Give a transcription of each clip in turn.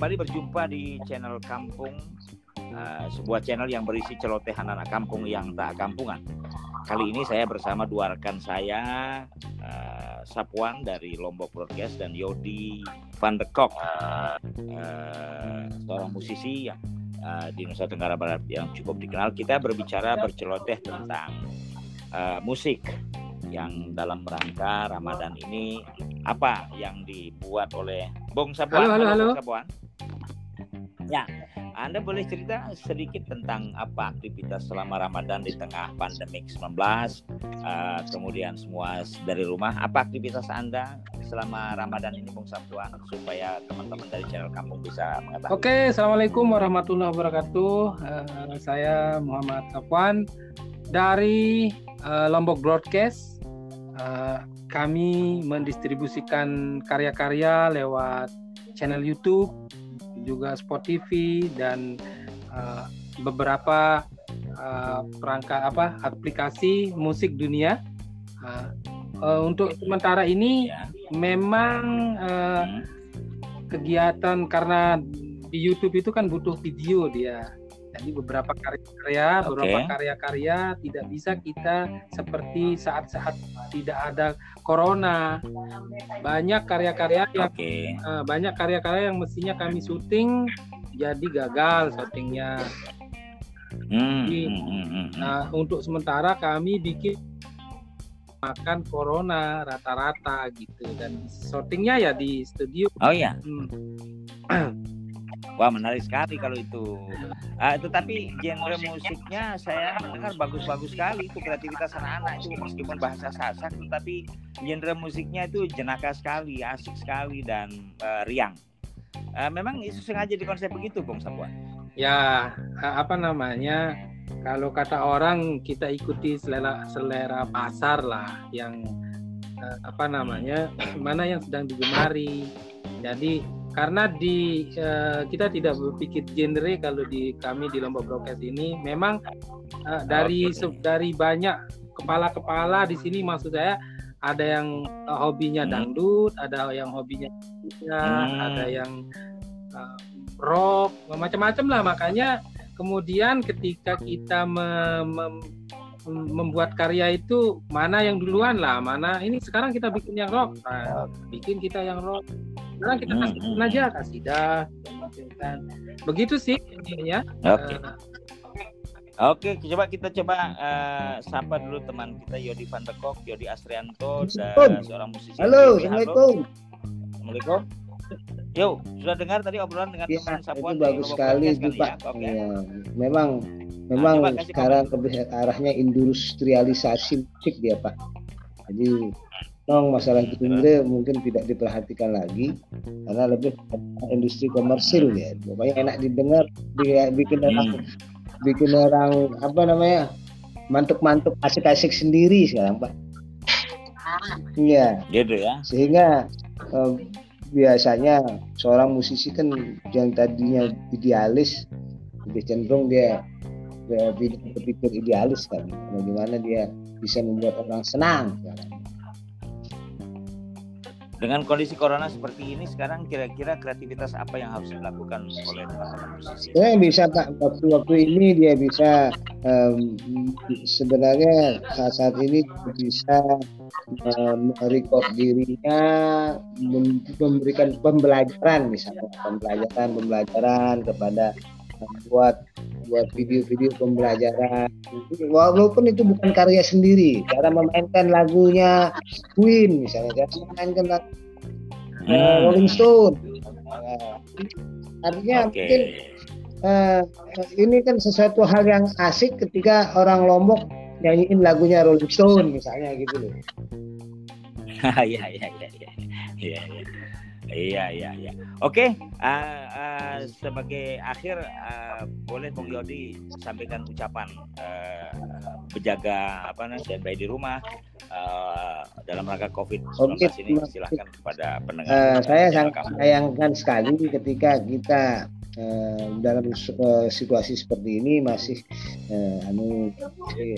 kembali berjumpa di channel Kampung, uh, sebuah channel yang berisi celotehan anak kampung yang tak kampungan. Kali ini saya bersama dua rekan saya, uh, Sapuan dari Lombok Broadcast dan Yodi Van de Kok, uh, uh, seorang musisi yang uh, di Nusa Tenggara Barat yang cukup dikenal. Kita berbicara berceloteh tentang uh, musik yang dalam rangka Ramadan ini apa yang dibuat oleh Bung Sapuan? Halo, halo, halo. Bung Sapuan. Ya, Anda boleh cerita sedikit tentang apa aktivitas selama Ramadan di tengah pandemik 19, uh, kemudian semua dari rumah. Apa aktivitas Anda selama Ramadan ini, Bung Sapuan, supaya teman-teman dari channel Kampung bisa mengetahui. Oke, Assalamualaikum warahmatullahi wabarakatuh. Uh, saya Muhammad Sapuan dari uh, Lombok Broadcast. Uh, kami mendistribusikan karya-karya lewat channel YouTube, juga Spot TV dan uh, beberapa uh, perangkat apa aplikasi musik dunia. Uh, uh, untuk sementara ini Ya. memang uh, Hmm. kegiatan karena di YouTube itu kan butuh video dia. Jadi beberapa karya-karya, beberapa karya-karya tidak bisa kita seperti saat-saat tidak ada corona. Banyak karya-karya yang Oke. eh, banyak karya-karya yang mestinya kami syuting jadi gagal syutingnya. Hmm, Di- hmm, hmm. Nah, untuk sementara kami bikin makan corona rata-rata gitu dan syutingnya ya di studio. Oh ya, Hmm. wah menarik sekali kalau itu. Ah, tetapi genre musiknya saya mendengar bagus-bagus sekali itu kreativitas anak-anak itu meskipun bahasa Sasak, tetapi genre musiknya itu jenaka sekali, asik sekali dan eh, riang. Eh, memang itu sengaja dikonsep begitu, Bung Sapuan. ya a- apa namanya kalau kata orang kita ikuti selera selera pasar lah yang eh, apa namanya mana yang sedang digemari jadi karena di eh, kita tidak berpikir genre kalau di kami di Lombok Broadcast ini. Memang eh, dari se- dari banyak kepala-kepala di sini maksud saya ada yang hobinya Hmm. dangdut ada yang hobinya Hmm. ada yang uh, rock macam-macam lah. Makanya kemudian ketika kita me- mem- membuat karya itu mana yang duluan lah mana ini sekarang kita bikin yang rock. Nah, bikin kita yang rock sekarang kita Hmm, kasih hmm, aja kasih dah kan. begitu sih intinya Oke. Uh, Oke, coba kita coba eh, sapa dulu teman kita Yodi Van de Kok, Yodi Astrianto dan seorang musisi. Halo. Assalamualaikum. Assalamualaikum. Yo, sudah dengar tadi obrolan dengan Ya, teman itu Sapuan di bagus Lombok sekali itu kali Pak. ya? Oke. Ya, memang memang kasih sekarang lebih arahnya industrialisasi musik dia Pak. Jadi memang masalah genre mungkin tidak diperhatikan lagi karena lebih industri komersil ya. Pokoknya enak didengar, bikin orang Hmm. bikin orang apa namanya mantuk-mantuk asik-asik sendiri sekarang Pak. Iya. Gitu ya. sehingga eh, biasanya seorang musisi kan yang tadinya idealis lebih cenderung dia dia berpikir idealis kan bagaimana dia bisa membuat orang senang Dengan kondisi corona seperti ini sekarang kira-kira kreativitas apa yang harus dilakukan oleh teman-teman musisi? ya bisa pak waktu-waktu ini dia bisa em, sebenarnya saat saat ini bisa record dirinya mem- memberikan pembelajaran misalnya pembelajaran pembelajaran kepada buat buat video-video pembelajaran walaupun itu bukan karya sendiri cara memainkan lagunya Queen misalnya cara memainkan lagu eh, Hmm. Rolling Stone Nah, artinya Oke. mungkin eh, ini kan sesuatu hal yang asik ketika orang Lombok nyanyiin lagunya Rolling Stone misalnya gitu loh. Iya iya iya iya. Iya iya. Iya iya iya. Oke, ah, ah, sebagai akhir ah, boleh Bung Yodi sampaikan ucapan ah, berjaga apa namanya standby di rumah ah, dalam rangka COVID-19 Oke, ini silakan kepada pendengar. Eh, saya sangat sayangkan sekali ketika kita eh, dalam eh, situasi seperti ini masih eh, anu eh,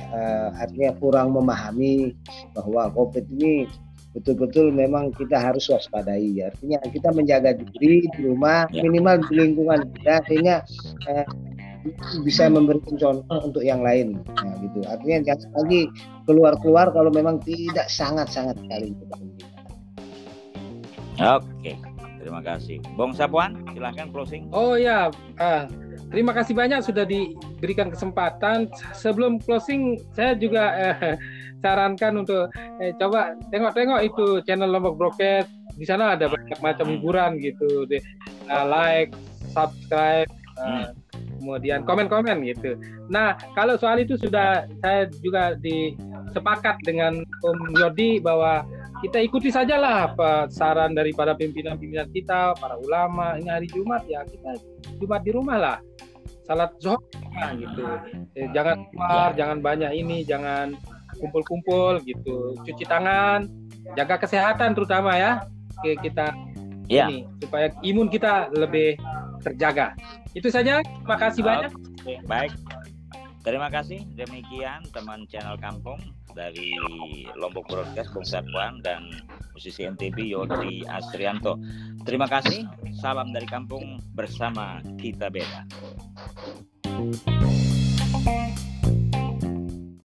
artinya kurang memahami bahwa COVID ini betul-betul memang kita harus waspadai. Artinya kita menjaga diri di rumah, ya. minimal di lingkungan kita sehingga eh, bisa memberikan contoh untuk yang lain. Nah, gitu. Artinya jangan lagi keluar-keluar kalau memang tidak sangat-sangat sekali Oke, terima kasih. Bong Sapuan, silahkan closing. Oh ya, uh, terima kasih banyak sudah diberikan kesempatan. Sebelum closing, saya juga uh, sarankan untuk eh, coba tengok-tengok itu channel Lombok Broadcast. Di sana ada banyak macam hiburan gitu. Di, uh, like, subscribe, uh, kemudian komen-komen gitu. Nah, kalau soal itu sudah saya juga disepakat dengan Om Yodi bahwa kita ikuti sajalah apa saran daripada pimpinan-pimpinan kita, para ulama. Ini hari Jumat ya kita Jumat di rumah lah, salat zuhur gitu. Eh, jangan keluar, jangan banyak ini, jangan kumpul-kumpul gitu. Cuci tangan, jaga kesehatan terutama ya. Kita ya. ini supaya imun kita lebih terjaga. Itu saja. Terima kasih banyak. Oke, baik. Terima kasih. Demikian teman channel Kampung dari Lombok Broadcast Bung Satwan dan musisi NTB Yodi Asrianto. Terima kasih. Salam dari kampung bersama kita beda.